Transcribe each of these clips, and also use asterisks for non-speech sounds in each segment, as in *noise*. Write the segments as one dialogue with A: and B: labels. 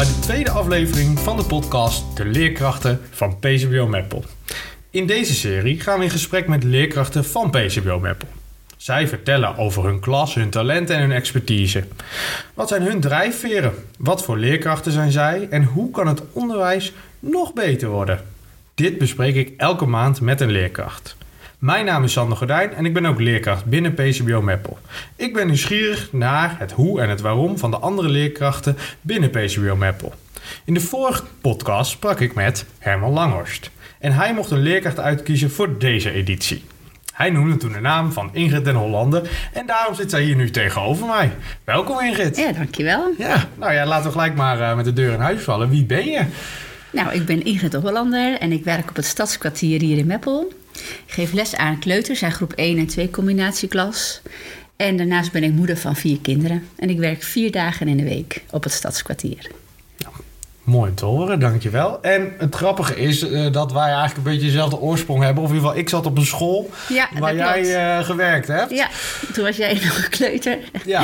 A: bij de tweede aflevering van de podcast De Leerkrachten van PCBO Meppel. In deze serie gaan we in gesprek met leerkrachten van PCBO Meppel. Zij vertellen over hun klas, hun talenten en hun expertise. Wat zijn hun drijfveren? Wat voor leerkrachten zijn zij? En hoe kan het onderwijs nog beter worden? Dit bespreek ik elke maand met een leerkracht. Mijn naam is Sander Gordijn en ik ben ook leerkracht binnen PCBO Meppel. Ik ben nieuwsgierig naar het hoe en het waarom van de andere leerkrachten binnen PCBO Meppel. In de vorige podcast sprak ik met Herman Langhorst. En hij mocht een leerkracht uitkiezen voor deze editie. Hij noemde toen de naam van Ingrid den Hollander en daarom zit zij hier nu tegenover mij. Welkom Ingrid.
B: Ja, dankjewel.
A: Ja, nou ja, laten we gelijk maar uh, met de deur in huis vallen. Wie ben je?
B: Nou, ik ben Ingrid de Hollander en ik werk op het Stadskwartier hier in Meppel. Ik geef les aan kleuters en groep 1 en 2 combinatieklas. En daarnaast ben ik moeder van vier kinderen. En ik werk vier dagen in de week op het Stadskwartier.
A: Mooi om te horen, dankjewel. En het grappige is uh, dat wij eigenlijk een beetje dezelfde oorsprong hebben. Of in ieder geval, ik zat op een school
B: ja,
A: waar jij uh, gewerkt hebt.
B: Ja, toen was jij *laughs* nog een kleuter.
A: Ja,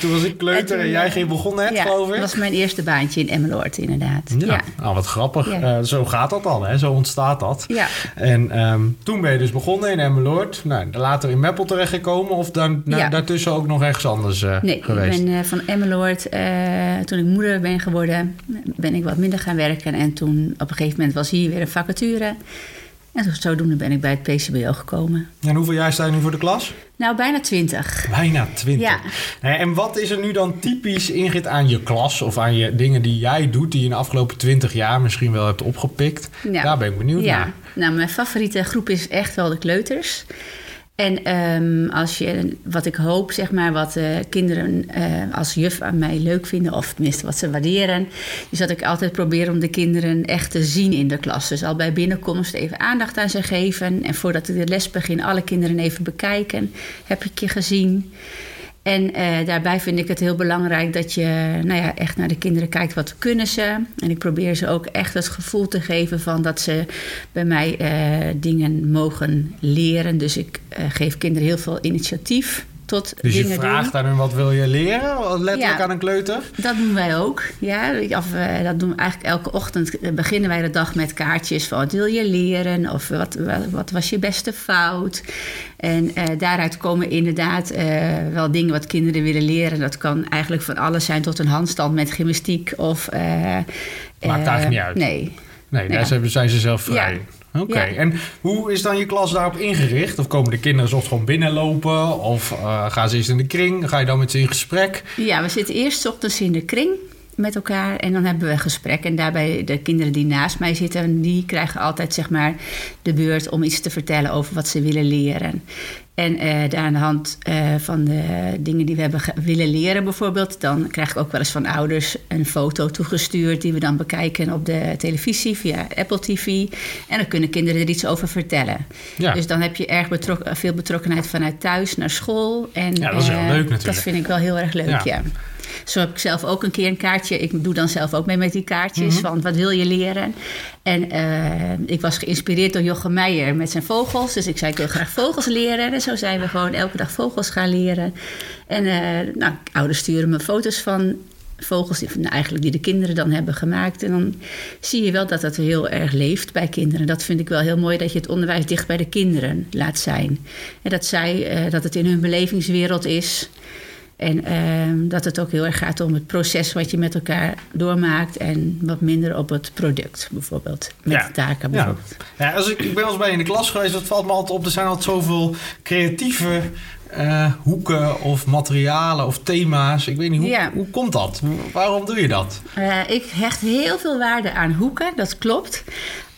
A: toen was ik kleuter en, toen, en jij ging begonnen net,
B: ja,
A: geloof ik.
B: dat was mijn eerste baantje in Emmeloord, inderdaad.
A: Ja, ja. Nou, wat grappig. Uh, zo gaat dat dan, hè? zo ontstaat dat.
B: Ja.
A: En um, toen ben je dus begonnen in Emmeloord. Nou, later in Meppel terechtgekomen of dan, nou, daartussen ook nog ergens anders
B: nee,
A: geweest?
B: Nee, ik ben van Emmeloord, toen ik moeder ben geworden, ben ik wat minder gaan werken. En toen op een gegeven moment was hier weer een vacature. En zodoende ben ik bij het PCBO gekomen.
A: En hoeveel jaar sta je nu voor de klas?
B: Nou, bijna twintig.
A: Bijna twintig.
B: Ja.
A: En wat is er nu dan typisch Ingrid aan je klas of aan je dingen die jij doet, die je in de afgelopen twintig jaar misschien wel hebt opgepikt?
B: Ja.
A: Daar ben ik benieuwd
B: ja.
A: naar.
B: Nou, mijn favoriete groep is echt wel de kleuters. En um, als je, wat ik hoop, zeg maar, wat uh, kinderen uh, als juf aan mij leuk vinden, of tenminste wat ze waarderen, is dat ik altijd probeer om de kinderen echt te zien in de klas. Dus al bij binnenkomst even aandacht aan ze geven. En voordat ik de les begin, alle kinderen even bekijken. Heb ik je gezien? En uh, daarbij vind ik het heel belangrijk dat je nou ja, echt naar de kinderen kijkt. Wat kunnen ze? En ik probeer ze ook echt het gevoel te geven van dat ze bij mij uh, dingen mogen leren. Dus ik uh, geef kinderen heel veel initiatief. Tot
A: dus je vraagt
B: doen.
A: aan hun wat wil je leren? Letterlijk
B: Ja.
A: aan een kleuter?
B: Dat doen wij ook. Ja, of, uh, dat doen we eigenlijk elke ochtend. Beginnen wij de dag met kaartjes van wat wil je leren? Of wat, wat, wat was je beste fout? En uh, daaruit komen inderdaad uh, wel dingen wat kinderen willen leren. Dat kan eigenlijk van alles zijn tot een handstand met gymnastiek. Of,
A: Maakt eigenlijk niet uit.
B: Nee.
A: Nee, daar zijn, zijn ze zelf vrij.
B: Ja.
A: Oké, okay. ja. en hoe is dan je klas daarop ingericht? Of komen de kinderen soms gewoon binnenlopen? Of uh, gaan ze eerst in de kring? Ga je dan met ze in gesprek?
B: Ja, we zitten eerst ochtends in de kring met elkaar en dan hebben we een gesprek. En daarbij de kinderen die naast mij zitten, die krijgen altijd zeg maar de beurt om iets te vertellen over wat ze willen leren. En uh, daar aan de hand uh, van de dingen die we hebben willen leren, bijvoorbeeld, dan krijg ik ook wel eens van ouders een foto toegestuurd die we dan bekijken op de televisie via Apple TV. En dan kunnen kinderen er iets over vertellen.
A: Ja.
B: Dus dan heb je erg betrok veel betrokkenheid vanuit thuis naar school. En,
A: ja, dat is heel
B: uh,
A: leuk natuurlijk.
B: Dat vind ik wel heel erg leuk, ja. ja. Zo heb ik zelf ook een keer een kaartje. Ik doe dan zelf ook mee met die kaartjes.
A: Mhm.
B: Van wat wil je leren? En uh, ik was geïnspireerd door Jochem Meijer met zijn vogels. Dus ik zei, ik wil graag vogels leren. En zo zijn we gewoon elke dag vogels gaan leren. En uh, nou, ouders sturen me foto's van vogels die, nou, eigenlijk die de kinderen dan hebben gemaakt. En dan zie je wel dat dat heel erg leeft bij kinderen. Dat vind ik wel heel mooi dat je het onderwijs dicht bij de kinderen laat zijn. En dat zij, uh, dat het in hun belevingswereld is. En uh, dat het ook heel erg gaat om het proces wat je met elkaar doormaakt. En wat minder op het product, bijvoorbeeld. Met
A: ja.
B: taken bijvoorbeeld.
A: Ja, ja als ik, ik ben wel eens bij in de klas geweest, dat valt me altijd op. Er zijn altijd zoveel creatieve uh, hoeken of materialen of thema's. Ik weet niet, hoe,
B: ja.
A: hoe komt dat? Waarom doe je dat?
B: Uh, ik hecht heel veel waarde aan hoeken, dat klopt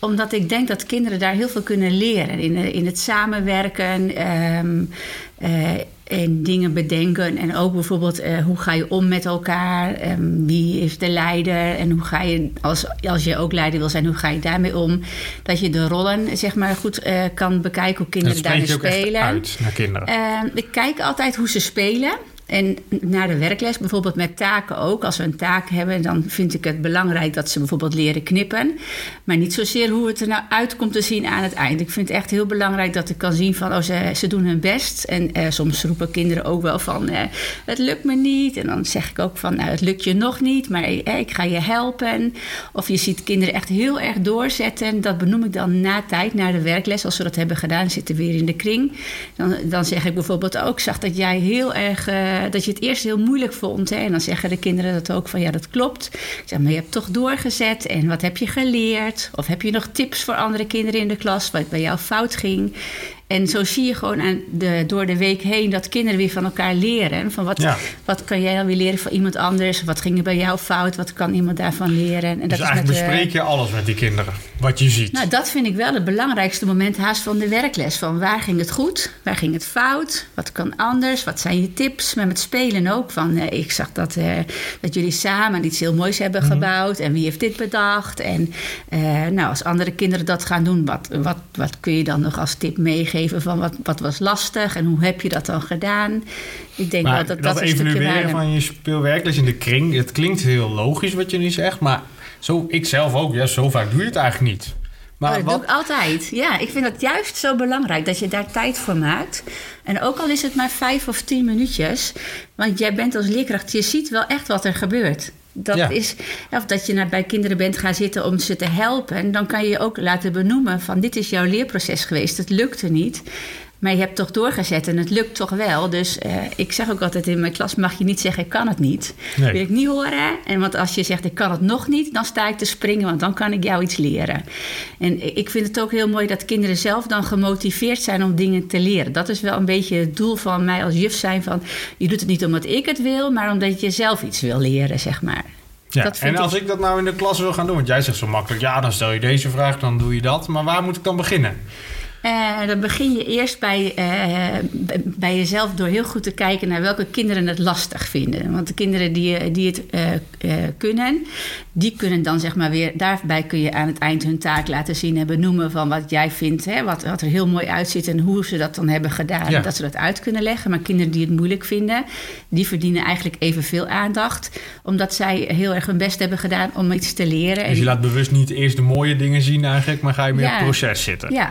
B: omdat ik denk dat kinderen daar heel veel kunnen leren. In, in het samenwerken, um, uh, in dingen bedenken. En ook bijvoorbeeld uh, hoe ga je om met elkaar? Um, wie is de leider? En hoe ga je, als, als je ook leider wil zijn, hoe ga je daarmee om? Dat je de rollen zeg maar goed uh, kan bekijken, hoe kinderen daarin
A: je
B: spelen.
A: uit naar kinderen.
B: Uh, ik kijk altijd hoe ze spelen. En naar de werkles, bijvoorbeeld met taken ook. Als we een taak hebben, dan vind ik het belangrijk dat ze bijvoorbeeld leren knippen. Maar niet zozeer hoe het er nou uit komt te zien aan het eind. Ik vind het echt heel belangrijk dat ik kan zien van, oh, ze, ze doen hun best. En eh, soms roepen kinderen ook wel van, eh, het lukt me niet. En dan zeg ik ook van, nou, het lukt je nog niet, maar eh, ik ga je helpen. Of je ziet kinderen echt heel erg doorzetten. Dat benoem ik dan na tijd, naar de werkles. Als we dat hebben gedaan, zitten we weer in de kring. Dan, dan zeg ik bijvoorbeeld ook, zag dat jij heel erg, uh, dat je het eerst heel moeilijk vond. En dan zeggen de kinderen dat ook van, ja, dat klopt. Ik zeg, maar je hebt toch doorgezet. En wat heb je geleerd? Of heb je nog tips voor andere kinderen in de klas, wat bij jou fout ging? En zo zie je gewoon aan de, door de week heen dat kinderen weer van elkaar leren. Van wat, wat kan jij dan weer leren van iemand anders? Wat ging er bij jou fout? Wat kan iemand daarvan leren? En
A: dus dat eigenlijk is met, bespreek je alles met die kinderen, wat je ziet.
B: Nou, dat vind ik wel het belangrijkste moment haast van de werkles. Van waar ging het goed? Waar ging het fout? Wat kan anders? Wat zijn je tips? Maar met spelen ook. Van, uh, ik zag dat, uh, dat jullie samen iets heel moois hebben mhm. gebouwd. En wie heeft dit bedacht? En uh, nou, als andere kinderen dat gaan doen, wat, wat, wat kun je dan nog als tip meegeven? Van wat, wat was lastig en hoe heb je dat dan gedaan.
A: Ik denk maar dat dat, dat evalueren van je speelwerkles in de kring, het klinkt heel logisch wat je nu zegt, maar zo, ik zelf ook, ja, zo vaak doe je het eigenlijk niet.
B: Maar oh, dat wat... doe ik altijd. Ja, ik vind dat juist zo belangrijk dat je daar tijd voor maakt. En ook al is het maar vijf of tien minuutjes. Want jij bent als leerkracht, je ziet wel echt wat er gebeurt. Dat is, of dat je naar, bij kinderen bent gaan zitten om ze te helpen. En dan kan je je ook laten benoemen van dit is jouw leerproces geweest. Het lukte niet. Maar je hebt toch doorgezet en het lukt toch wel. Dus uh, ik zeg ook altijd in mijn klas: mag je niet zeggen ik kan het niet. Nee. Wil ik niet horen. En want als je zegt ik kan het nog niet, dan sta ik te springen, want dan kan ik jou iets leren. En ik vind het ook heel mooi dat kinderen zelf dan gemotiveerd zijn om dingen te leren. Dat is wel een beetje het doel van mij als juf zijn: van je doet het niet omdat ik het wil, maar omdat je zelf iets wil leren, zeg maar.
A: Ja, en als ik... dat nou in de klas wil gaan doen, want jij zegt zo makkelijk, ja, dan stel je deze vraag, dan doe je dat. Maar waar moet ik dan beginnen?
B: Uh, dan begin je eerst bij, uh, bij jezelf door heel goed te kijken naar welke kinderen het lastig vinden. Want de kinderen die, die het uh, kunnen, die kunnen dan zeg maar weer, daarbij kun je aan het eind hun taak laten zien en benoemen van wat jij vindt, hè, wat, wat er heel mooi uitziet en hoe ze dat dan hebben gedaan. Ja. Dat ze dat uit kunnen leggen. Maar kinderen die het moeilijk vinden, die verdienen eigenlijk evenveel aandacht, omdat zij heel erg hun best hebben gedaan om iets te leren.
A: Dus je laat bewust niet eerst de mooie dingen zien eigenlijk, maar ga je meer ja. op het proces zitten.
B: Ja,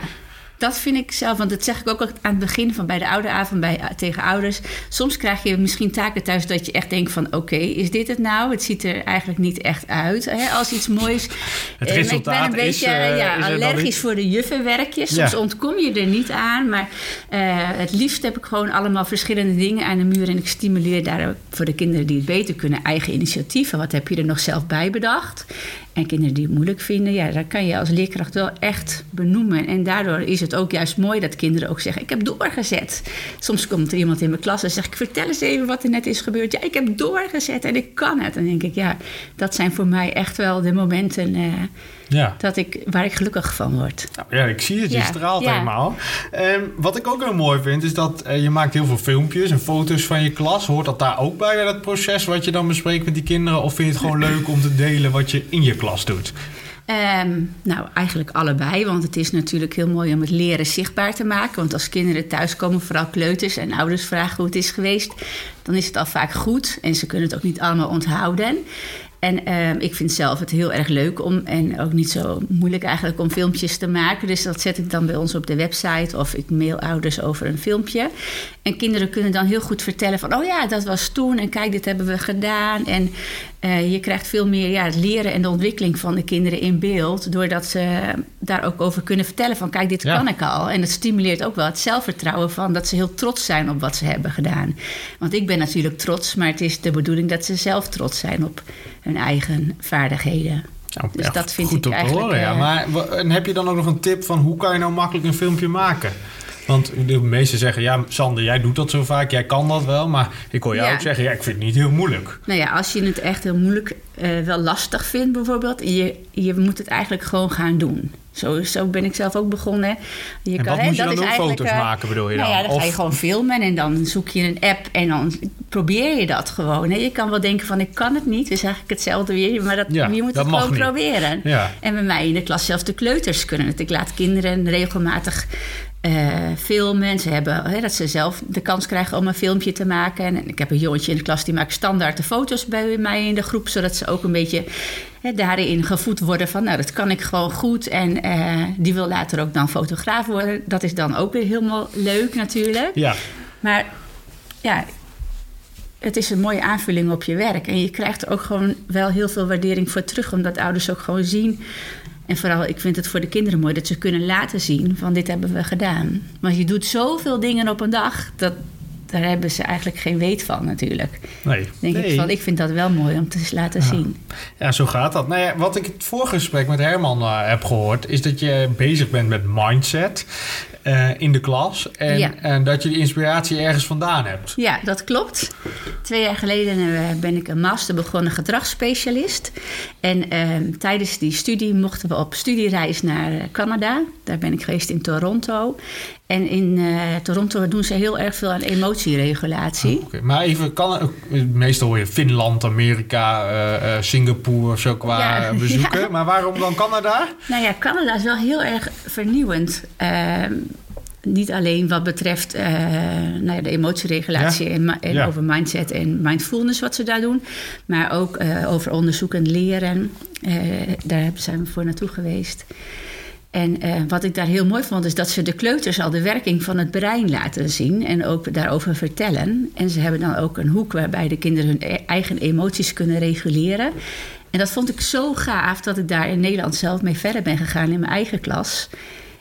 B: dat vind ik zelf, want dat zeg ik ook aan het begin van bij de ouderavond bij, eh, tegen ouders. Soms krijg je misschien taken thuis dat je echt denkt van oké, is dit het nou? Het ziet er eigenlijk niet echt uit hè, als iets moois. *laughs*
A: Het resultaat ik ben een beetje
B: uh, ja, allergisch voor de juffenwerkjes. Soms ontkom je er niet aan, maar uh, het liefst heb ik gewoon allemaal verschillende dingen aan de muur en ik stimuleer daar voor de kinderen die het beter kunnen eigen initiatieven. Wat heb je er nog zelf bij bedacht? En kinderen die het moeilijk vinden, ja, daar kan je als leerkracht wel echt benoemen. En daardoor is het ook juist mooi dat kinderen ook zeggen: Ik heb doorgezet. Soms komt er iemand in mijn klas en zegt: Ik vertel eens even wat er net is gebeurd. Ja, ik heb doorgezet en ik kan het. En dan denk ik: Ja, dat zijn voor mij echt wel de momenten. Uh, ja. Dat ik, waar ik gelukkig van word.
A: Nou, ja, ik zie het, je straalt helemaal. Um, wat ik ook heel mooi vind, is dat uh, je maakt heel veel filmpjes en foto's van je klas. Hoort dat daar ook bij, dat proces wat je dan bespreekt met die kinderen? Of vind je het gewoon *laughs* leuk om te delen wat je in je klas doet?
B: Um, nou, eigenlijk allebei. Want het is natuurlijk heel mooi om het leren zichtbaar te maken. Want als kinderen thuiskomen, vooral kleuters en ouders vragen hoe het is geweest, dan is het al vaak goed. En ze kunnen het ook niet allemaal onthouden. En uh, ik vind zelf het heel erg leuk om, en ook niet zo moeilijk eigenlijk om filmpjes te maken. Dus dat zet ik dan bij ons op de website of ik mail ouders over een filmpje. En kinderen kunnen dan heel goed vertellen van, oh ja, dat was toen en kijk, dit hebben we gedaan. En uh, je krijgt veel meer ja, het leren en de ontwikkeling van de kinderen in beeld. Doordat ze daar ook over kunnen vertellen van, kijk, dit kan ik al. En dat stimuleert ook wel het zelfvertrouwen van dat ze heel trots zijn op wat ze hebben gedaan. Want ik ben natuurlijk trots, maar het is de bedoeling dat ze zelf trots zijn op hun eigen vaardigheden.
A: Nou, dus dat vind goed ik eigenlijk... Horen, ja. Uh, maar heb je dan ook nog een tip van hoe kan je nou makkelijk een filmpje maken? Want de meesten zeggen, ja, Sander, jij doet dat zo vaak, jij kan dat wel. Maar ik hoor jou ook zeggen, ja, ik vind het niet heel moeilijk.
B: Nou ja, als je het echt heel moeilijk, uh, wel lastig vindt bijvoorbeeld... Je, je moet het eigenlijk gewoon gaan doen. Zo, zo ben ik zelf ook begonnen.
A: Je en kan, wat moet je dan ook foto's uh, maken, bedoel je
B: nou
A: dan?
B: ja, dan ga je gewoon filmen en dan zoek je een app en dan probeer je dat gewoon. Hè? Je kan wel denken van, ik kan het niet. Dus eigenlijk hetzelfde weer, maar dat, je moet het gewoon proberen.
A: Ja.
B: En bij mij in de klas zelfs de kleuters kunnen het. Ik laat kinderen regelmatig uh, filmen. Ze hebben hè, dat ze zelf de kans krijgen om een filmpje te maken. En ik heb een jongetje in de klas die maakt standaard de foto's bij mij in de groep, zodat ze ook een beetje hè, daarin gevoed worden van, nou, dat kan ik gewoon goed. En uh, die wil later ook dan fotograaf worden. Dat is dan ook weer helemaal leuk natuurlijk.
A: Ja.
B: Maar ja, het is een mooie aanvulling op je werk. En je krijgt er ook gewoon wel heel veel waardering voor terug, omdat ouders ook gewoon zien en vooral, ik vind het voor de kinderen mooi dat ze kunnen laten zien van dit hebben we gedaan. Maar je doet zoveel dingen op een dag, dat, daar hebben ze eigenlijk geen weet van natuurlijk.
A: Nee.
B: Denk
A: nee.
B: Ik, van, ik vind dat wel mooi om te laten zien.
A: Ja, zo gaat dat. Nou ja, wat ik het vorige gesprek met Herman uh, heb gehoord, is dat je bezig bent met mindset. Uh, in de klas. En,
B: Ja.
A: en dat je die inspiratie ergens vandaan hebt.
B: Ja, dat klopt. Twee jaar geleden uh, ben ik een master begonnen gedragsspecialist. En uh, tijdens die studie mochten we op studiereis naar Canada. Daar ben ik geweest in Toronto. En in uh, Toronto doen ze heel erg veel aan emotieregulatie.
A: Oh, okay. Maar even, kan, meestal hoor je Finland, Amerika, uh, Singapore of zo qua
B: Ja, *laughs*
A: bezoeken.
B: ja.
A: Maar waarom dan Canada?
B: Nou ja, Canada is wel heel erg vernieuwend. Ehm, niet alleen wat betreft uh, nou ja, de emotieregulatie
A: Ja.
B: en, en
A: Ja.
B: over mindset en mindfulness wat ze daar doen. Maar ook uh, over onderzoek en leren. Uh, daar zijn we voor naartoe geweest. En wat ik daar heel mooi vond, is dat ze de kleuters al de werking van het brein laten zien en ook daarover vertellen. En ze hebben dan ook een hoek waarbij de kinderen hun e eigen emoties kunnen reguleren. En dat vond ik zo gaaf dat ik daar in Nederland zelf mee verder ben gegaan in mijn eigen klas.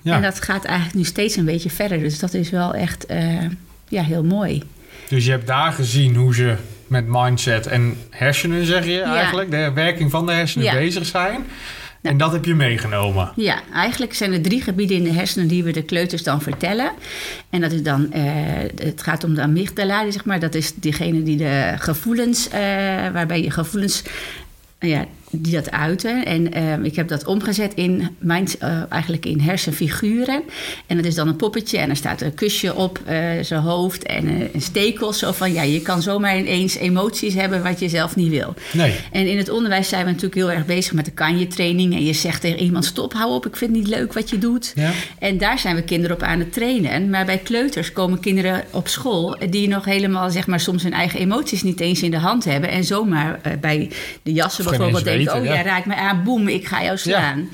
A: Ja.
B: En dat gaat eigenlijk nu steeds een beetje verder. Dus dat is wel echt uh, ja, heel mooi.
A: Dus je hebt daar gezien hoe ze met mindset en hersenen, zeg je
B: Ja.
A: eigenlijk, de werking van de hersenen
B: Ja.
A: bezig zijn. En dat heb je meegenomen.
B: Ja, eigenlijk zijn er drie gebieden in de hersenen die we de kleuters dan vertellen. En dat is dan, uh, het gaat om de amygdala, zeg maar. Dat is diegene die de gevoelens, uh, waarbij je gevoelens, ja, die dat uiten. En uh, ik heb dat omgezet in, mind, uh, eigenlijk in hersenfiguren. En dat is dan een poppetje en er staat een kusje op uh, zijn hoofd en een stekel. Zo van, ja, je kan zomaar ineens emoties hebben wat je zelf niet wil.
A: Nee.
B: En in het onderwijs zijn we natuurlijk heel erg bezig met de kan-je-training. En je zegt tegen iemand, stop, hou op, ik vind het niet leuk wat je doet.
A: Ja.
B: En daar zijn we kinderen op aan het trainen. Maar bij kleuters komen kinderen op school... die nog helemaal, zeg maar, soms hun eigen emoties niet eens in de hand hebben. En zomaar uh, bij de jassen bijvoorbeeld oh
A: ja.
B: ja, raak me aan, boem, ik ga jou slaan.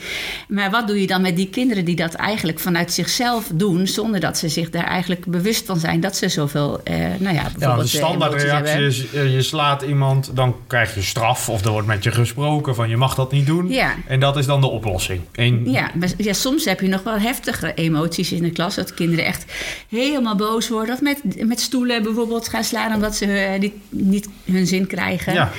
B: Maar wat doe je dan met die kinderen die dat eigenlijk vanuit zichzelf doen... zonder dat ze zich daar eigenlijk bewust van zijn... dat ze zoveel, uh, nou ja, bijvoorbeeld
A: Ja, de
B: eh,
A: standaardreactie is, eh, je slaat iemand, dan krijg je straf. Of er wordt met je gesproken van je mag dat niet doen.
B: Ja.
A: En dat is dan de oplossing. En
B: Ja, maar ja, soms heb je nog wel heftige emoties in de klas. Dat kinderen echt helemaal boos worden. Of met, met stoelen bijvoorbeeld gaan slaan omdat ze uh, niet, niet hun zin krijgen.
A: Ja.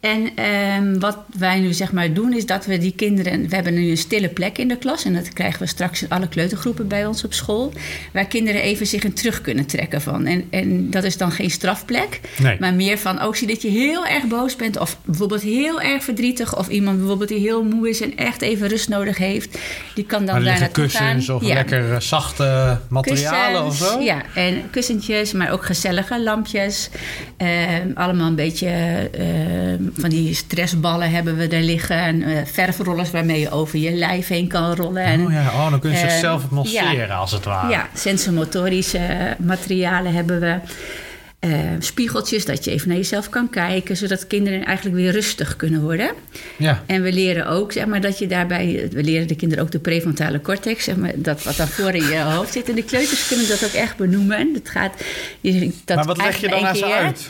B: En um, wat wij nu zeg maar doen is dat we die kinderen... We hebben nu een stille plek in de klas. En dat krijgen we straks in alle kleutergroepen bij ons op school. Waar kinderen even zich in terug kunnen trekken van. En, en dat is dan geen strafplek.
A: Nee.
B: Maar meer van, ook zie dat je heel erg boos bent. Of bijvoorbeeld heel erg verdrietig. Of iemand bijvoorbeeld die heel moe is en echt even rust nodig heeft. Die kan dan daar naartoe gaan.
A: kussens of
B: Ja.
A: lekker zachte materialen
B: Kussens,
A: of zo?
B: Ja, en kussentjes, maar ook gezellige lampjes. Ehm, allemaal een beetje ehm, van die stressballen hebben we er liggen. En eh, verfrollers waarmee je over je lijf heen kan rollen. En,
A: Oh ja, oh, dan kun je
B: eh,
A: zichzelf atmosferen
B: ja.
A: als het ware.
B: Ja, sensomotorische materialen hebben we. Uh, spiegeltjes, dat je even naar jezelf kan kijken, zodat kinderen eigenlijk weer rustig kunnen worden.
A: Ja.
B: En we leren ook, zeg maar, dat je daarbij, we leren de kinderen ook de prefrontale cortex, zeg maar, dat wat dan voor in je *laughs* hoofd zit. En de kleuters kunnen dat ook echt benoemen. Dat gaat, je, dat
A: maar wat leg je dan aan ze uit?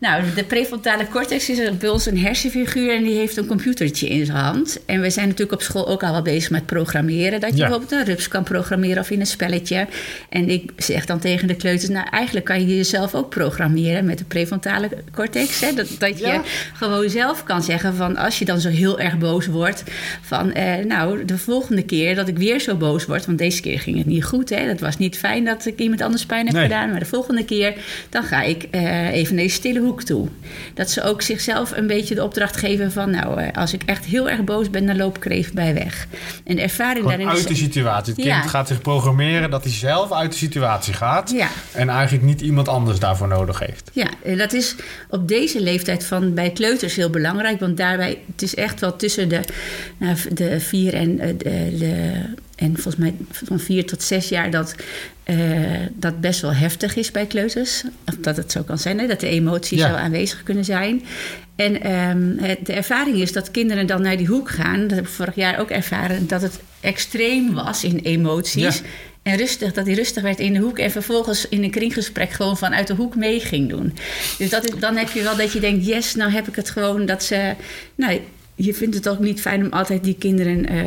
B: Nou, de prefrontale cortex is bij ons een hersenfiguur en die heeft een computertje in zijn hand. En we zijn natuurlijk op school ook al wel bezig met programmeren. Dat je
A: Ja.
B: bijvoorbeeld een rups kan programmeren of in een spelletje. En ik zeg dan tegen de kleuters, nou eigenlijk kan je jezelf ook programmeren met de prefrontale cortex. Hè? Dat, dat je
A: Ja.
B: gewoon zelf kan zeggen van als je dan zo heel erg boos wordt. Van eh, nou, de volgende keer dat ik weer zo boos word. Want deze keer ging het niet goed. Hè? Dat was niet fijn dat ik iemand anders pijn heb
A: Nee.
B: gedaan. Maar de volgende keer dan ga ik eh, even naar die stille toe. Dat ze ook zichzelf een beetje de opdracht geven van... nou, eh, als ik echt heel erg boos ben, dan loop ik er even bij weg. En de ervaring
A: Gewoon
B: daarin
A: uit
B: is...
A: de situatie. Het
B: Ja.
A: kind gaat zich programmeren dat hij zelf uit de situatie gaat.
B: Ja.
A: En eigenlijk niet iemand anders daarvoor nodig heeft.
B: Ja, en dat is op deze leeftijd van bij kleuters heel belangrijk. Want daarbij, het is echt wel tussen de, nou, de vier en eh, de, de- en volgens mij van vier tot zes jaar dat eh, dat best wel heftig is bij kleuters. Of dat het zo kan zijn, hè, dat de emoties
A: Ja.
B: zo aanwezig kunnen zijn. En ehm, het- de ervaring is dat kinderen dan naar die hoek gaan. Dat heb ik vorig jaar ook ervaren. Dat het extreem was in emoties.
A: Ja.
B: En rustig, dat hij rustig werd in de hoek. En vervolgens in een kringgesprek gewoon vanuit de hoek mee ging doen. Dus dat is, dan heb je wel dat je denkt: yes, nou heb ik het gewoon dat ze. Nou, je vindt het ook niet fijn om altijd die kinderen eh,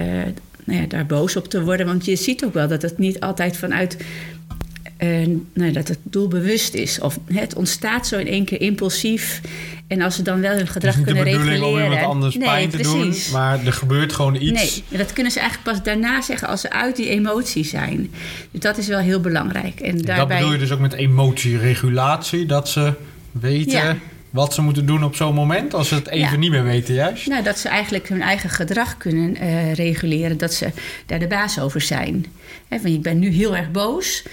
B: nou ja, daar boos op te worden. Want je ziet ook wel dat het niet altijd vanuit. eh, nou, dat het doelbewust is. Of het ontstaat zo in één keer impulsief. En als ze dan wel hun
A: Het
B: gedrag
A: is niet de
B: kunnen
A: bedoeling
B: reguleren.
A: om iemand anders
B: nee,
A: pijn te
B: precies.
A: doen. Maar er gebeurt gewoon iets.
B: Nee, dat kunnen ze eigenlijk pas daarna zeggen als ze uit die emotie zijn. Dus dat is wel heel belangrijk. En
A: Dat
B: daarbij,
A: bedoel je dus ook met emotieregulatie. Dat ze weten
B: Ja.
A: Wat ze moeten doen op zo'n moment. Als ze het even
B: Ja.
A: niet meer weten juist.
B: nou, dat ze eigenlijk hun eigen gedrag kunnen eh, reguleren. Dat ze daar de baas over zijn. Van, ik ben nu heel erg boos.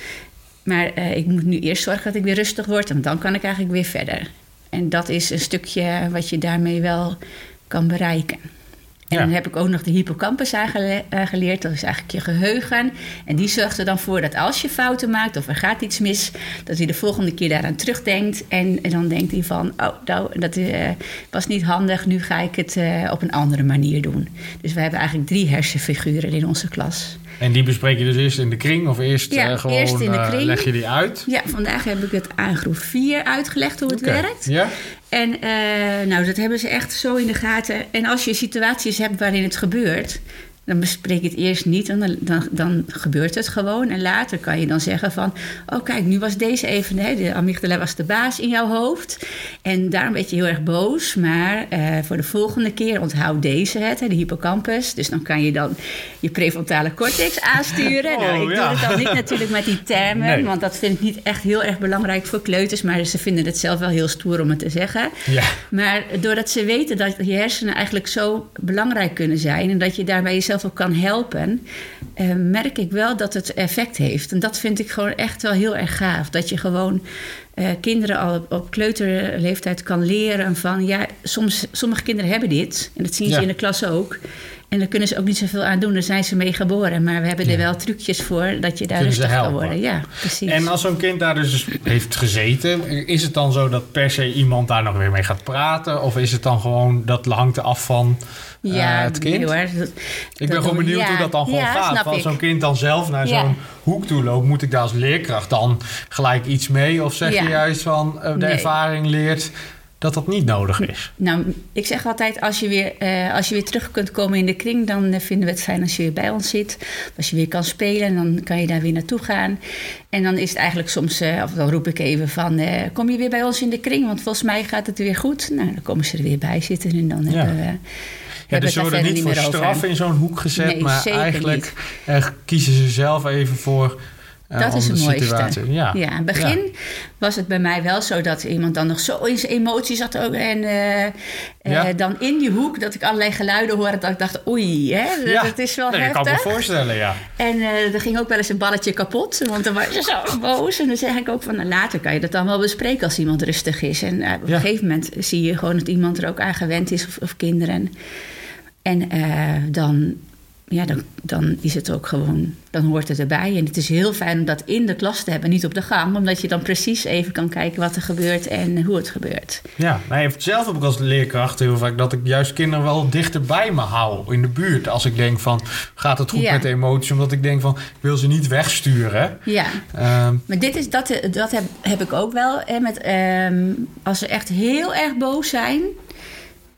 B: Maar eh, ik moet nu eerst zorgen dat ik weer rustig word. En dan kan ik eigenlijk weer verder. En dat is een stukje wat je daarmee wel kan bereiken. En
A: Ja.
B: dan heb ik ook nog de hippocampus aangele- aangeleerd. Dat is eigenlijk je geheugen. En die zorgt er dan voor dat als je fouten maakt of er gaat iets mis, dat hij de volgende keer daaraan terugdenkt. En, en dan denkt hij van, oh, nou, dat eh, was niet handig. Nu ga ik het eh, op een andere manier doen. Dus we hebben eigenlijk drie hersenfiguren in onze klas.
A: En die bespreek je dus eerst in de kring. Of eerst
B: Ja,
A: eh, gewoon
B: eerst in de
A: eh,
B: kring.
A: leg je die uit.
B: Ja, vandaag heb ik het aan groep 4 uitgelegd hoe het werkt.
A: Ja?
B: En eh, nou, dat hebben ze echt zo in de gaten. En als je situaties hebt waarin het gebeurt, dan bespreek je het eerst niet en dan, dan, dan gebeurt het gewoon. En later kan je dan zeggen van, oh kijk, nu was deze even, hè, de amygdala was de baas in jouw hoofd. En daarom werd je heel erg boos. Maar eh, voor de volgende keer onthoud deze het, hè, de hippocampus. Dus dan kan je dan je prefrontale cortex aansturen.
A: Oh,
B: nou, ik
A: ja.
B: doe het dan niet natuurlijk met die termen,
A: Nee.
B: want dat vind ik niet echt heel erg belangrijk voor kleuters. Maar ze vinden het zelf wel heel stoer om het te zeggen.
A: Ja.
B: Maar doordat ze weten dat je hersenen eigenlijk zo belangrijk kunnen zijn en dat je daarbij jezelf ook kan helpen, eh, merk ik wel dat het effect heeft. En dat vind ik gewoon echt wel heel erg gaaf. Dat je gewoon eh, kinderen al op, op kleuterleeftijd kan leren van ja, soms, sommige kinderen hebben dit. En dat zien ze
A: Ja.
B: in de klas ook. En daar kunnen ze ook niet zoveel aan doen, daar zijn ze mee geboren. Maar we hebben er
A: Ja.
B: wel trucjes voor dat je daar
A: Kunnen
B: rustig kan worden. Ja, precies.
A: En als zo'n kind daar dus heeft gezeten, is het dan zo dat per se iemand daar nog weer mee gaat praten? Of is het dan gewoon, dat hangt er af van eh,
B: ja,
A: het kind?
B: Dat-
A: Ik ben
B: dat-
A: gewoon benieuwd
B: ja,
A: hoe dat dan gewoon
B: ja,
A: gaat. Als zo'n kind dan zelf naar zo'n hoek toe loopt, moet ik daar als leerkracht dan gelijk iets mee? Of zeg je juist van eh, de
B: Nee.
A: ervaring leert dat dat niet nodig is?
B: Nou, ik zeg altijd, als je, weer, eh, als je weer terug kunt komen in de kring... dan eh, vinden we het fijn als je weer bij ons zit. Als je weer kan spelen, dan kan je daar weer naartoe gaan. En dan is het eigenlijk soms, eh, of dan roep ik even van... kom je weer bij ons in de kring, want volgens mij gaat het weer goed. Nou, dan komen ze er weer bij zitten en dan
A: Ja.
B: hebben we...
A: Ja, dus ze worden niet voor straf in zo'n hoek gezet,
B: Nee,
A: maar eigenlijk kiezen ze zelf even voor
B: Dat is het mooiste.
A: situatie. Ja.
B: Ja, in het begin was het bij mij wel zo dat iemand dan nog zo in zijn emoties zat. Ook, en eh, eh, dan in die hoek dat ik allerlei geluiden hoorde. Dat ik dacht, oei, hè, dat, is wel
A: Nee, dat
B: heftig.
A: kan ik me voorstellen, ja.
B: En eh, er ging ook wel eens een balletje kapot, want dan was je zo *laughs* boos. En dan zeg ik ook van, nou, later kan je dat dan wel bespreken als iemand rustig is. En eh, op een gegeven moment zie je gewoon dat iemand er ook aan gewend is, of, of kinderen. En eh, dan, ja, dan, dan is het ook gewoon, dan hoort het erbij. En het is heel fijn om dat in de klas te hebben, niet op de gang. Omdat je dan precies even kan kijken wat er gebeurt en hoe het gebeurt.
A: Ja, nee, zelf heb ik als leerkracht heel vaak dat ik juist kinderen wel dichter bij me hou in de buurt. Als ik denk van, gaat het goed
B: Ja.
A: met de emotie? Omdat ik denk van, ik wil ze niet wegsturen.
B: Ja,
A: Ehm,
B: Maar dit is, dat, dat heb, heb ik ook wel. Hè, met, ehm, als ze echt heel erg boos zijn,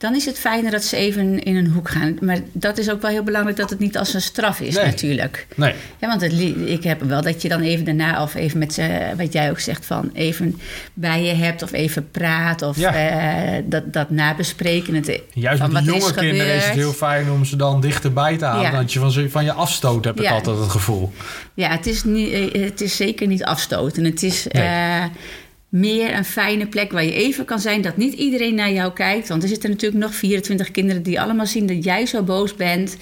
B: dan is het fijner dat ze even in een hoek gaan. Maar dat is ook wel heel belangrijk dat het niet als een straf is,
A: Nee.
B: natuurlijk.
A: nee,
B: Ja, want het, ik heb wel dat je dan even daarna, of even met ze, wat jij ook zegt, van even bij je hebt, of even praat, of
A: Ja.
B: eh, dat, dat nabespreken. Het,
A: juist
B: van
A: met jonge kinderen is het heel fijn om ze dan dichterbij te halen.
B: Ja.
A: Dat je van, van je afstoot, heb ik altijd het gevoel.
B: Ja, het is, niet, eh, het is zeker niet afstoten. Het is,
A: Nee.
B: eh, meer een fijne plek waar je even kan zijn. Dat niet iedereen naar jou kijkt. Want er zitten natuurlijk nog 24 kinderen die allemaal zien dat jij zo boos bent.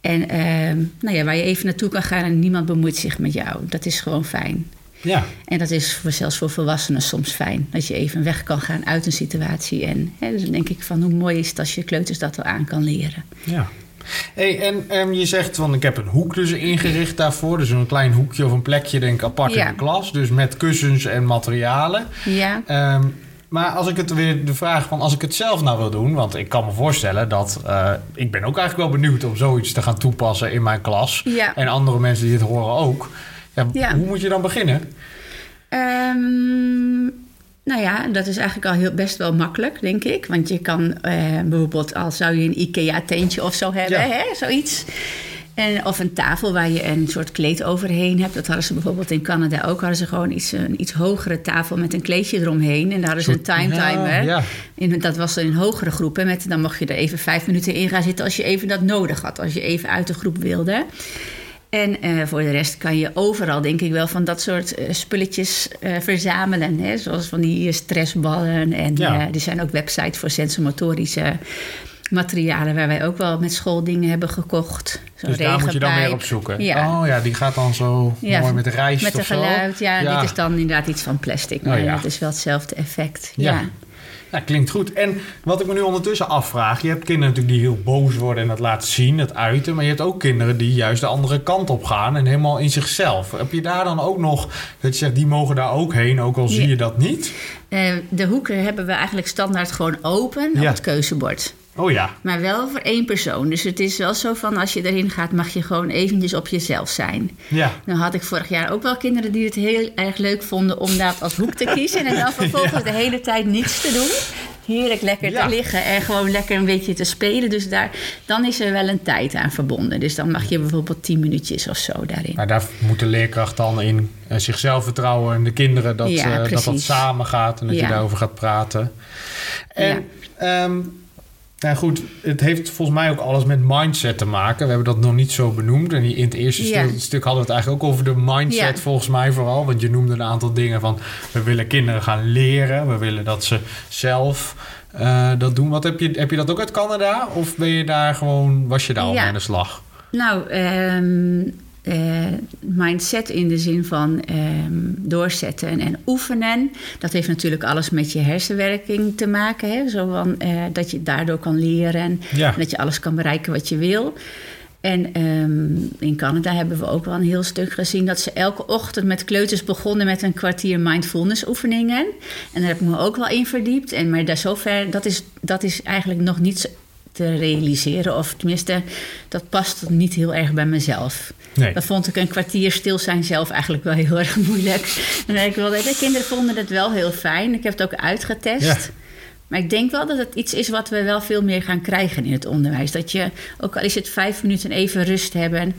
B: En ehm, nou ja, waar je even naartoe kan gaan en niemand bemoeit zich met jou. Dat is gewoon fijn.
A: Ja.
B: En dat is voor, zelfs voor volwassenen soms fijn. Dat je even weg kan gaan uit een situatie. En hè, dus dan denk ik van hoe mooi is het als je kleuters dat al aan kan leren.
A: Ja. Hey, en je zegt, van ik heb een hoek dus ingericht daarvoor. Dus een klein hoekje of een plekje, denk ik, apart
B: Ja.
A: in de klas. Dus met kussens en materialen.
B: Ja,
A: Ehm, maar als ik het weer de vraag van als ik het zelf nou wil doen, want ik kan me voorstellen dat eh, ik ben ook eigenlijk wel benieuwd om zoiets te gaan toepassen in mijn klas.
B: Ja.
A: En andere mensen die het horen ook. Ja,
B: Ja.
A: Hoe moet je dan beginnen?
B: Ehm, nou ja, dat is eigenlijk al heel, best wel makkelijk, denk ik. Want je kan eh, bijvoorbeeld, al zou je een IKEA-tentje of zo hebben,
A: Ja.
B: hè, zoiets. En, of een tafel waar je een soort kleed overheen hebt. Dat hadden ze bijvoorbeeld in Canada ook. Hadden ze gewoon iets, een iets hogere tafel met een kleedje eromheen. En daar hadden ze een time
A: Ja,
B: timer.
A: ja.
B: In, dat was dan in hogere groepen. Met, dan mocht je er even vijf minuten in gaan zitten als je even dat nodig had. Als je even uit de groep wilde. En eh, voor de rest kan je overal, denk ik wel, van dat soort eh, spulletjes eh, verzamelen. Hè? Zoals van die stressballen. En
A: Ja.
B: er zijn ook websites voor sensomotorische materialen... waar wij ook wel met schooldingen hebben gekocht. Zo'n
A: Dus daar moet je dan weer op zoeken.
B: Ja.
A: Oh ja, die gaat dan zo
B: Ja,
A: mooi met de rijst
B: Met
A: of
B: een
A: zo.
B: geluid, ja,
A: Ja.
B: Dit is dan inderdaad iets van plastic. Maar
A: Oh, ja.
B: dat is wel hetzelfde effect.
A: Ja.
B: Ja.
A: Ja, klinkt goed. En wat ik me nu ondertussen afvraag... je hebt kinderen natuurlijk die heel boos worden en dat laten zien, dat uiten... maar je hebt ook kinderen die juist de andere kant op gaan... en helemaal in zichzelf. Heb je daar dan ook nog dat je zegt, die mogen daar ook heen... ook al zie
B: Ja.
A: je dat niet?
B: Eh, de hoeken hebben we eigenlijk standaard gewoon open op het keuzebord.
A: Oh ja,
B: Maar wel voor één persoon. Dus het is wel zo van als je erin gaat, mag je gewoon eventjes op jezelf zijn.
A: ja.
B: Nou had ik vorig jaar ook wel kinderen die het heel erg leuk vonden om daar als hoek te kiezen. En dan *laughs* vervolgens de hele tijd niets te doen. Heerlijk lekker
A: Ja.
B: te liggen en gewoon lekker een beetje te spelen. Dus daar, dan is er wel een tijd aan verbonden. Dus dan mag je bijvoorbeeld tien minuutjes of zo daarin.
A: Maar daar moet de leerkracht dan in eh, zichzelf vertrouwen... en de kinderen dat
B: Ja,
A: eh, dat, dat samen gaat... en dat je daarover gaat praten. En ehm, nou goed, het heeft volgens mij ook alles met mindset te maken. We hebben dat nog niet zo benoemd. En in het eerste stuk, stuk hadden we het eigenlijk ook over de mindset, volgens mij vooral. Want je noemde een aantal dingen van... we willen kinderen gaan leren. We willen dat ze zelf eh, dat doen. Wat heb je, heb je dat ook uit Canada? Of ben je daar gewoon, was je daar al
B: Ja.
A: mee aan de slag?
B: Nou, ehm, eh, mindset in de zin van ehm, doorzetten en, en oefenen. Dat heeft natuurlijk alles met je hersenwerking te maken. Hè? Zo van, eh, dat je daardoor kan leren.
A: Ja.
B: En dat je alles kan bereiken wat je wil. En ehm, in Canada hebben we ook wel een heel stuk gezien dat ze elke ochtend met kleuters begonnen met een kwartier mindfulness oefeningen. En daar heb ik me ook wel in verdiept. En, maar daar zover, dat is, dat is eigenlijk nog niet zo te realiseren. Of tenminste, dat past niet heel erg bij mezelf.
A: Nee.
B: Dan vond ik een kwartier stil zijn zelf eigenlijk wel heel erg *laughs* moeilijk. En ik wilde, de kinderen vonden het wel heel fijn. Ik heb het ook uitgetest.
A: Ja.
B: Maar ik denk wel dat het iets is wat we wel veel meer gaan krijgen in het onderwijs. Dat je, ook al is het vijf minuten even rust hebben.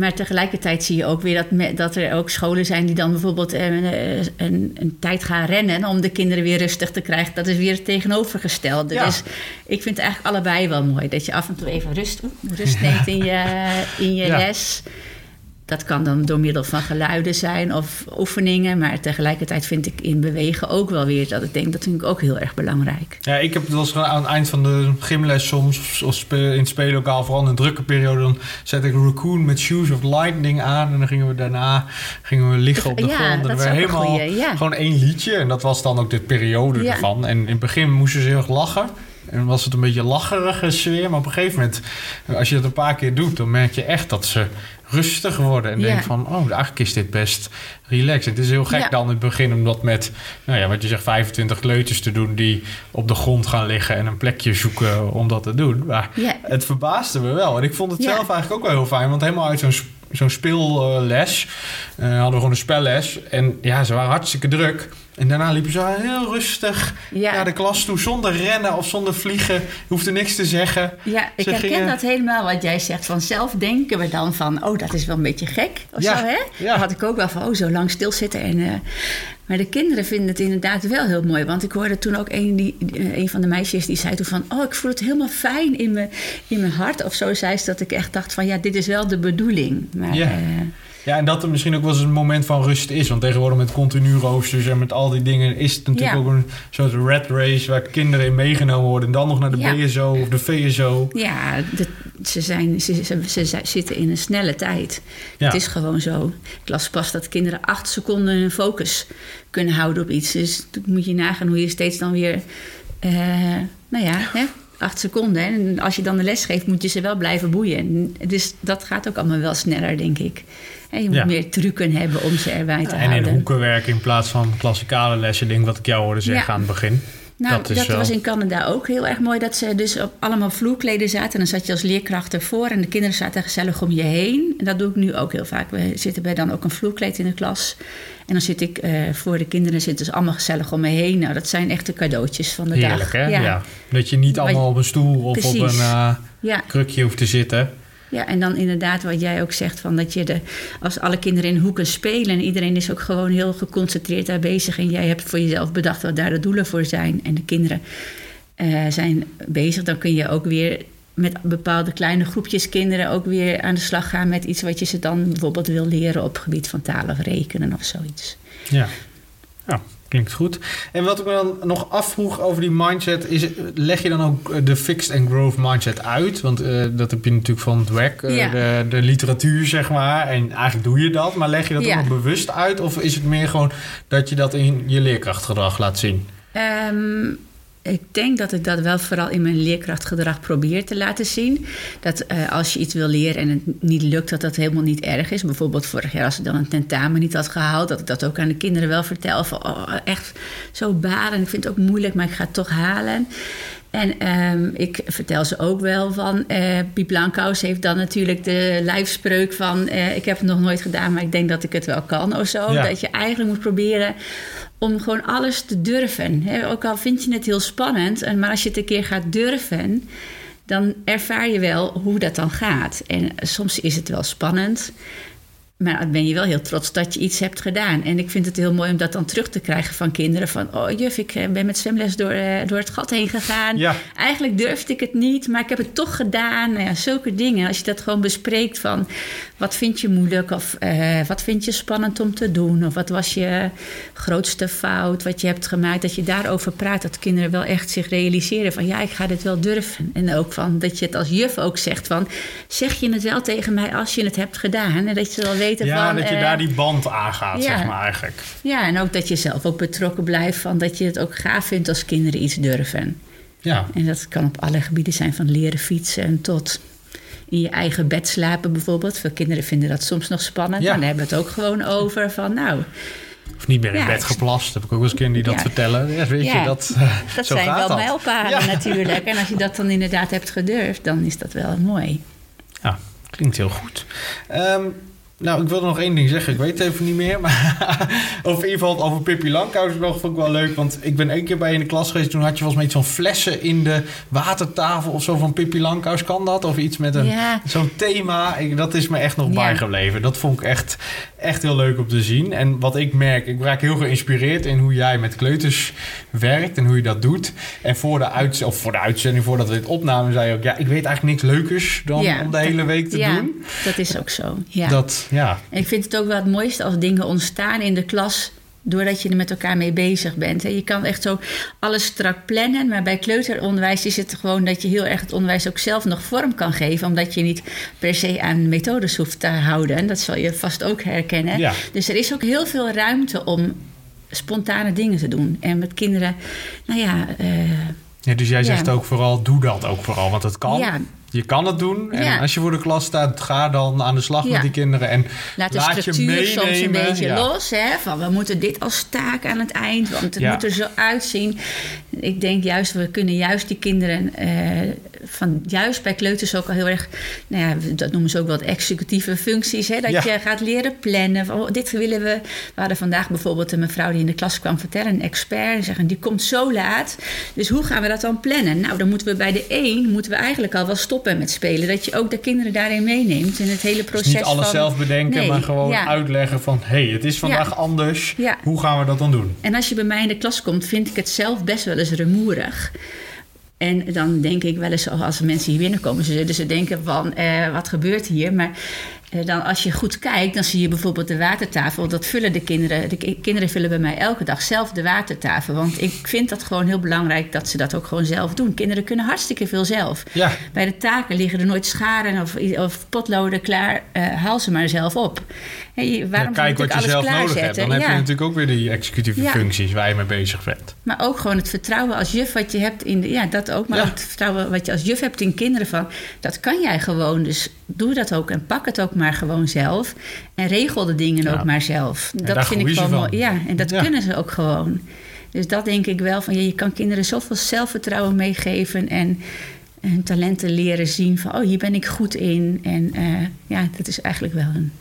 B: Maar tegelijkertijd zie je ook weer dat, me- dat er ook scholen zijn die dan bijvoorbeeld eh, een, een, een tijd gaan rennen om de kinderen weer rustig te krijgen. Dat is weer het tegenovergestelde.
A: Ja.
B: Dus ik vind het eigenlijk allebei wel mooi. Dat je af en toe even rust, rust neemt in je, in je
A: Ja.
B: les. Dat kan dan door middel van geluiden zijn of oefeningen. Maar tegelijkertijd vind ik in bewegen ook wel weer dat ik denk dat vind ik ook heel erg belangrijk.
A: Ja, ik heb wel eens aan het eind van de gymles soms, of in het speellokaal, vooral in een drukke periode, dan zet ik Raccoon met Shoes of Lightning aan. En dan gingen we daarna gingen we liggen op de
B: Ja,
A: grond. En
B: dat een
A: helemaal
B: goeie, ja.
A: gewoon één liedje. En dat was dan ook de periode
B: Ja.
A: ervan. En in het begin moesten ze heel erg lachen. En was het een beetje lacherige sfeer. Maar op een gegeven moment, als je dat een paar keer doet, dan merk je echt dat ze rustig worden. En
B: Ja.
A: denk van, oh, eigenlijk is dit best relaxed. Het is heel gek
B: Ja.
A: dan in het begin om dat met, nou ja, wat je zegt, 25 kleuters te doen die op de grond gaan liggen en een plekje zoeken om dat te doen. Maar
B: Ja.
A: het verbaasde me wel. En ik vond het zelf eigenlijk ook wel heel fijn, want helemaal uit zo'n zo'n speelles eh, hadden we gewoon een spelles. En ja, ze waren hartstikke druk. En daarna liepen ze heel rustig
B: Ja.
A: naar de klas toe, zonder rennen of zonder vliegen. Je hoefde niks te zeggen.
B: Ja, ik
A: Ze
B: herken
A: gingen-
B: dat helemaal wat jij zegt. Vanzelf denken we dan van, oh, dat is wel een beetje gek of
A: Ja,
B: zo, hè?
A: ja.
B: Had ik ook wel van, oh, zo lang stilzitten. En, eh, maar de kinderen vinden het inderdaad wel heel mooi. Want ik hoorde toen ook een, die, eh, een van de meisjes die zei toen van... oh, ik voel het helemaal fijn in mijn, in mijn hart. Of zo zei ze dat ik echt dacht van, ja, dit is wel de bedoeling. Maar
A: Ja.
B: eh,
A: Ja, en dat er misschien ook wel eens een moment van rust is. Want tegenwoordig met continu roosters en met al die dingen... is het natuurlijk
B: Ja.
A: ook een soort red race... waar kinderen in meegenomen worden. En dan nog naar de
B: Ja.
A: BSO of de VSO.
B: Ja, de- ze, zijn, ze, ze, ze- zitten in een snelle tijd.
A: Ja.
B: Het is gewoon zo. Ik las pas dat kinderen acht seconden hun focus kunnen houden op iets. Dus toen moet je nagaan hoe je steeds dan weer... eh, nou ja, hè, acht seconden. hè. En als je dan de les geeft, moet je ze wel blijven boeien. Dus dat gaat ook allemaal wel sneller, denk ik. En je moet
A: Ja.
B: meer trucken hebben om ze erbij te
A: En in
B: houden.
A: hoeken werken in plaats van klassikale lessen. Ding wat ik jou hoorde zeggen
B: Ja.
A: aan het begin.
B: Nou,
A: Dat wel-
B: was in Canada ook heel erg mooi. Dat ze dus op allemaal vloerkleden zaten. En dan zat je als leerkracht ervoor. En de kinderen zaten gezellig om je heen. En dat doe ik nu ook heel vaak. We zitten bij dan ook een vloerkleed in de klas. En dan zit ik eh, voor de kinderen zitten ze allemaal gezellig om me heen. Nou, dat zijn echte cadeautjes van de
A: Heerlijk,
B: dag.
A: hè? Ja. Dat je niet allemaal op een stoel of op een
B: Ja,
A: krukje hoeft te zitten.
B: Ja, en dan inderdaad wat jij ook zegt, van dat je de, als alle kinderen in hoeken spelen en iedereen is ook gewoon heel geconcentreerd daar bezig en jij hebt voor jezelf bedacht wat daar de doelen voor zijn en de kinderen eh, zijn bezig, dan kun je ook weer met bepaalde kleine groepjes kinderen ook weer aan de slag gaan met iets wat je ze dan bijvoorbeeld wil leren op het gebied van taal of rekenen of zoiets.
A: Ja. ja, klinkt goed. En wat ik me dan nog afvroeg over die mindset... is leg je dan ook eh, de fixed and growth mindset uit? Want eh, dat heb je natuurlijk van het WEC, eh,
B: Ja.
A: de, de literatuur zeg maar. En eigenlijk doe je dat, maar leg je dat
B: Ja.
A: ook bewust uit? Of is het meer gewoon dat je dat in je leerkrachtgedrag laat zien?
B: Ehm, ik denk dat ik dat wel vooral in mijn leerkrachtgedrag probeer te laten zien. Dat eh, als je iets wil leren en het niet lukt, dat dat helemaal niet erg is. Bijvoorbeeld vorig jaar als ik dan een tentamen niet had gehaald... dat ik dat ook aan de kinderen wel vertel. Van, oh, echt zo balen. Ik vind het ook moeilijk, maar ik ga het toch halen. En ehm, ik vertel ze ook wel van... Piep Blankhuis heeft dan natuurlijk de lijfspreuk van... eh, ik heb het nog nooit gedaan, maar ik denk dat ik het wel kan of zo.
A: Ja.
B: Dat je eigenlijk moet proberen om gewoon alles te durven. Ook al vind je het heel spannend, en- maar als je het een keer gaat durven... dan ervaar je wel hoe dat dan gaat. En soms is het wel spannend... Maar dan ben je wel heel trots dat je iets hebt gedaan. En ik vind het heel mooi om dat dan terug te krijgen van kinderen. Van, oh juf, ik eh, ben met zwemles door, eh, door het gat heen gegaan.
A: Ja.
B: Eigenlijk durfde ik het niet, maar ik heb het toch gedaan. Nou ja, zulke dingen. Als je dat gewoon bespreekt van... wat vind je moeilijk of eh, wat vind je spannend om te doen... of wat was je grootste fout, wat je hebt gemaakt... dat je daarover praat, dat kinderen wel echt zich realiseren van... ja, ik ga dit wel durven. En ook van dat je het als juf ook zegt van... zeg je het wel tegen mij als je het hebt gedaan. En dat je wel weten
A: Ja,
B: van...
A: dat je
B: eh,
A: daar die band aangaat,
B: ja.
A: zeg maar eigenlijk.
B: ja, en ook dat je zelf ook betrokken blijft van dat je het ook gaaf vindt als kinderen iets durven.
A: Ja,
B: En dat kan op alle gebieden zijn, van leren fietsen tot in je eigen bed slapen bijvoorbeeld. Veel kinderen vinden dat soms nog spannend,
A: Ja.
B: maar dan hebben we het ook gewoon over van nou,
A: of niet meer in
B: Ja,
A: bed geplast. Heb ik ook wel eens kinderen die dat
B: Ja.
A: vertellen. Ja, weet je, dat, *laughs* eh,
B: dat
A: zo
B: zijn
A: gaat
B: wel
A: dat.
B: mijlpalen natuurlijk. En als je dat dan inderdaad hebt gedurfd, dan is dat wel mooi.
A: Ja, klinkt heel goed. Ehm, nou, ik wilde nog één ding zeggen. Ik weet het even niet meer. Maar *laughs* of in ieder geval over Pippi Langkous nog vond ik wel leuk. Want ik ben één keer bij je in de klas geweest. Toen had je volgens mij iets van flessen in de watertafel of zo van Pippi Langkous. Kan dat? Of iets met een
B: Ja.
A: zo'n thema. Ik, dat is me echt nog
B: Ja.
A: bijgebleven. Dat vond ik echt, echt heel leuk om te zien. En wat ik merk, ik raak heel geïnspireerd in hoe jij met kleuters werkt en hoe je dat doet. En voor de, uitz of voor de uitzending, voordat we dit opnamen, zei je ook... Ja, ik weet eigenlijk niks leukers dan
B: Ja,
A: om de hele week te
B: ja,
A: doen.
B: dat is ook zo. Ja.
A: Dat, ja.
B: En ik vind het ook wel het mooiste als dingen ontstaan in de klas doordat je er met elkaar mee bezig bent. Je kan echt zo alles strak plannen, maar bij kleuteronderwijs is het gewoon dat je heel erg het onderwijs ook zelf nog vorm kan geven, omdat je niet per se aan methodes hoeft te houden. En dat zal je vast ook herkennen.
A: Ja.
B: Dus er is ook heel veel ruimte om spontane dingen te doen. En met kinderen, nou ja, eh,
A: ja dus jij
B: Ja.
A: zegt ook vooral, doe dat ook vooral, want het kan.
B: Ja.
A: Je kan het doen. En
B: Ja.
A: als je voor de klas staat, ga dan aan de slag
B: Ja.
A: met die kinderen. En
B: Laat de
A: laat
B: structuur soms een beetje
A: Ja.
B: los. Hè? Van we moeten dit als taak aan het eind, want het moet er zo uitzien. Ik denk juist, we kunnen juist die kinderen, eh, van, juist bij kleuters ook al heel erg, nou ja, dat noemen ze ook wel de executieve functies. Hè? Dat
A: Ja.
B: je gaat leren plannen. Van, oh, dit willen we. We hadden vandaag bijvoorbeeld een mevrouw die in de klas kwam vertellen, een expert, en zeggen die komt zo laat. Dus hoe gaan we dat dan plannen? Nou, dan moeten we bij de één moeten we eigenlijk al wel stoppen met spelen. Dat je ook de kinderen daarin meeneemt in het hele proces.
A: Dus niet alles
B: van-
A: zelf bedenken,
B: Nee,
A: maar gewoon
B: ja.
A: uitleggen van... hé, hey, het is vandaag anders. Hoe gaan we dat dan doen?
B: En als je bij mij in de klas komt, vind ik het zelf best wel eens rumoerig. En dan denk ik wel eens, als mensen hier binnenkomen, ze zullen ze denken van, eh, wat gebeurt hier? Maar dan als je goed kijkt, dan zie je bijvoorbeeld de watertafel. Dat vullen de kinderen. De ki- kinderen vullen bij mij elke dag zelf de watertafel. Want ik vind dat gewoon heel belangrijk dat ze dat ook gewoon zelf doen. Kinderen kunnen hartstikke veel zelf.
A: Ja.
B: Bij de taken liggen er nooit scharen of, of potloden klaar. Eh, haal ze maar zelf op. Hey,
A: Ja,
B: waarom
A: kijk wat je
B: alles
A: zelf nodig hebt. Dan heb je natuurlijk ook weer die executieve
B: Ja.
A: functies waar je mee bezig bent.
B: Maar ook gewoon het vertrouwen als juf wat je hebt in de, ja, dat ook. Maar ook het vertrouwen wat je als juf hebt in kinderen van, dat kan jij gewoon. Dus doe dat ook en pak het ook maar gewoon zelf. En regel de dingen
A: Ja.
B: ook maar zelf. Dat vind ik gewoon mooi. Ja, en dat
A: Ja.
B: kunnen ze ook gewoon. Dus dat denk ik wel van, ja, je kan kinderen zoveel zelfvertrouwen meegeven en hun talenten leren zien van, oh, hier ben ik goed in. En eh, ja, dat is eigenlijk wel een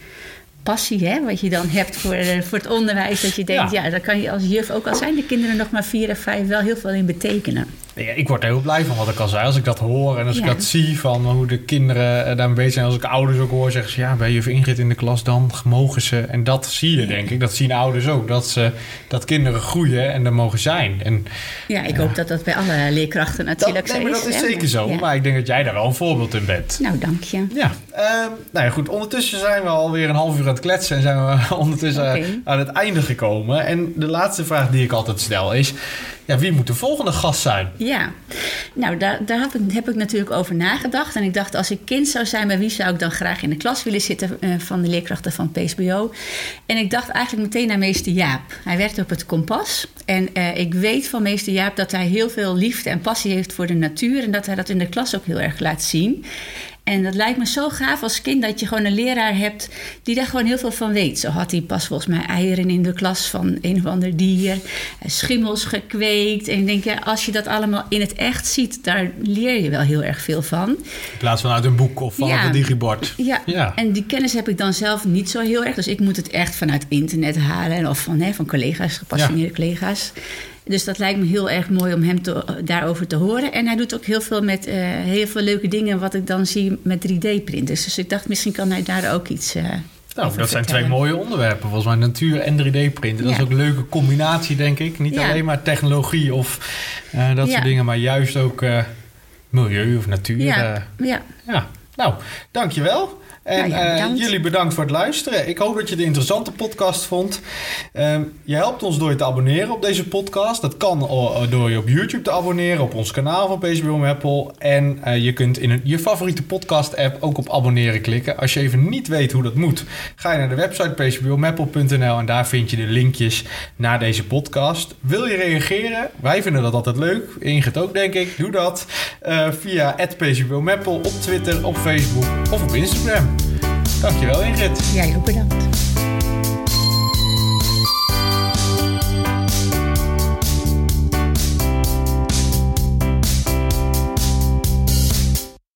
B: passie, hè, wat je dan hebt voor, eh, voor het onderwijs. Dat je denkt,
A: Ja.
B: ja. daar kan je als juf, ook al zijn de kinderen nog maar vier of vijf, wel heel veel in betekenen.
A: Ja, ik word er heel blij van wat ik al zei. Als ik dat hoor en als ik dat zie van hoe de kinderen eh, daarmee bezig zijn. Als ik ouders ook hoor zeggen ze ja, bij juf Ingrid in de klas dan mogen ze. En dat zie je denk ik. Dat zien ouders ook. Dat, ze, dat kinderen groeien en er mogen zijn. En
B: Ja, ik hoop dat dat bij alle leerkrachten
A: dat,
B: natuurlijk
A: nee, maar
B: is.
A: dat is zeker zo. Maar ik denk dat jij daar wel een voorbeeld in bent.
B: Nou, dank je.
A: Ja, ehm, nou ja, goed. Ondertussen zijn we alweer een half uur aan het kletsen en zijn we *laughs* ondertussen eh, aan het einde gekomen. En de laatste vraag die ik altijd stel is: ja, wie moet de volgende gast zijn?
B: Ja, nou daar, daar heb, ik, heb ik natuurlijk over nagedacht. En ik dacht, als ik kind zou zijn, bij wie zou ik dan graag in de klas willen zitten eh, van de leerkrachten van PSBO? En ik dacht eigenlijk meteen naar meester Jaap. Hij werkt op het kompas. En eh, ik weet van meester Jaap dat hij heel veel liefde en passie heeft voor de natuur. En dat hij dat in de klas ook heel erg laat zien. En dat lijkt me zo gaaf als kind dat je gewoon een leraar hebt die daar gewoon heel veel van weet. Zo had hij pas volgens mij eieren in de klas van een of ander dier, schimmels gekweekt. En ik denk, ja, als je dat allemaal in het echt ziet, daar leer je wel heel erg veel van.
A: In plaats van uit een boek of van
B: Ja.
A: een digibord.
B: Ja,
A: Ja.
B: en die kennis heb ik dan zelf niet zo heel erg. Dus ik moet het echt vanuit internet halen en of van, hè, van collega's, gepassioneerde collega's. Dus dat lijkt me heel erg mooi om hem te, daarover te horen. En hij doet ook heel veel met eh, heel veel leuke dingen wat ik dan zie met 3D-printers. Dus ik dacht, misschien kan hij daar ook iets eh
A: Nou, dat zijn twee mooie onderwerpen. Volgens mij natuur en 3D-printen. Dat is ook een leuke combinatie, denk ik. Niet
B: Ja.
A: alleen maar technologie of eh, dat
B: Ja.
A: soort dingen, maar juist ook milieu of natuur.
B: Ja, ja.
A: ja. Nou, dankjewel. En
B: Nou ja,
A: eh, jullie bedankt voor het luisteren. Ik hoop dat je het een interessante podcast vond. Ehm, je helpt ons door je te abonneren op deze podcast. Dat kan door je op YouTube te abonneren op ons kanaal van PCBO Maple. En eh, je kunt in een, je favoriete podcast app ook op abonneren klikken. Als je even niet weet hoe dat moet, ga je naar de website pcbomaple.nl en daar vind je de linkjes naar deze podcast. Wil je reageren? Wij vinden dat altijd leuk. Ingrid ook, denk ik. Doe dat eh, via @pcbomaple op Twitter, op Facebook of op Instagram. Dankjewel Ingrid.
B: Jij ook bedankt.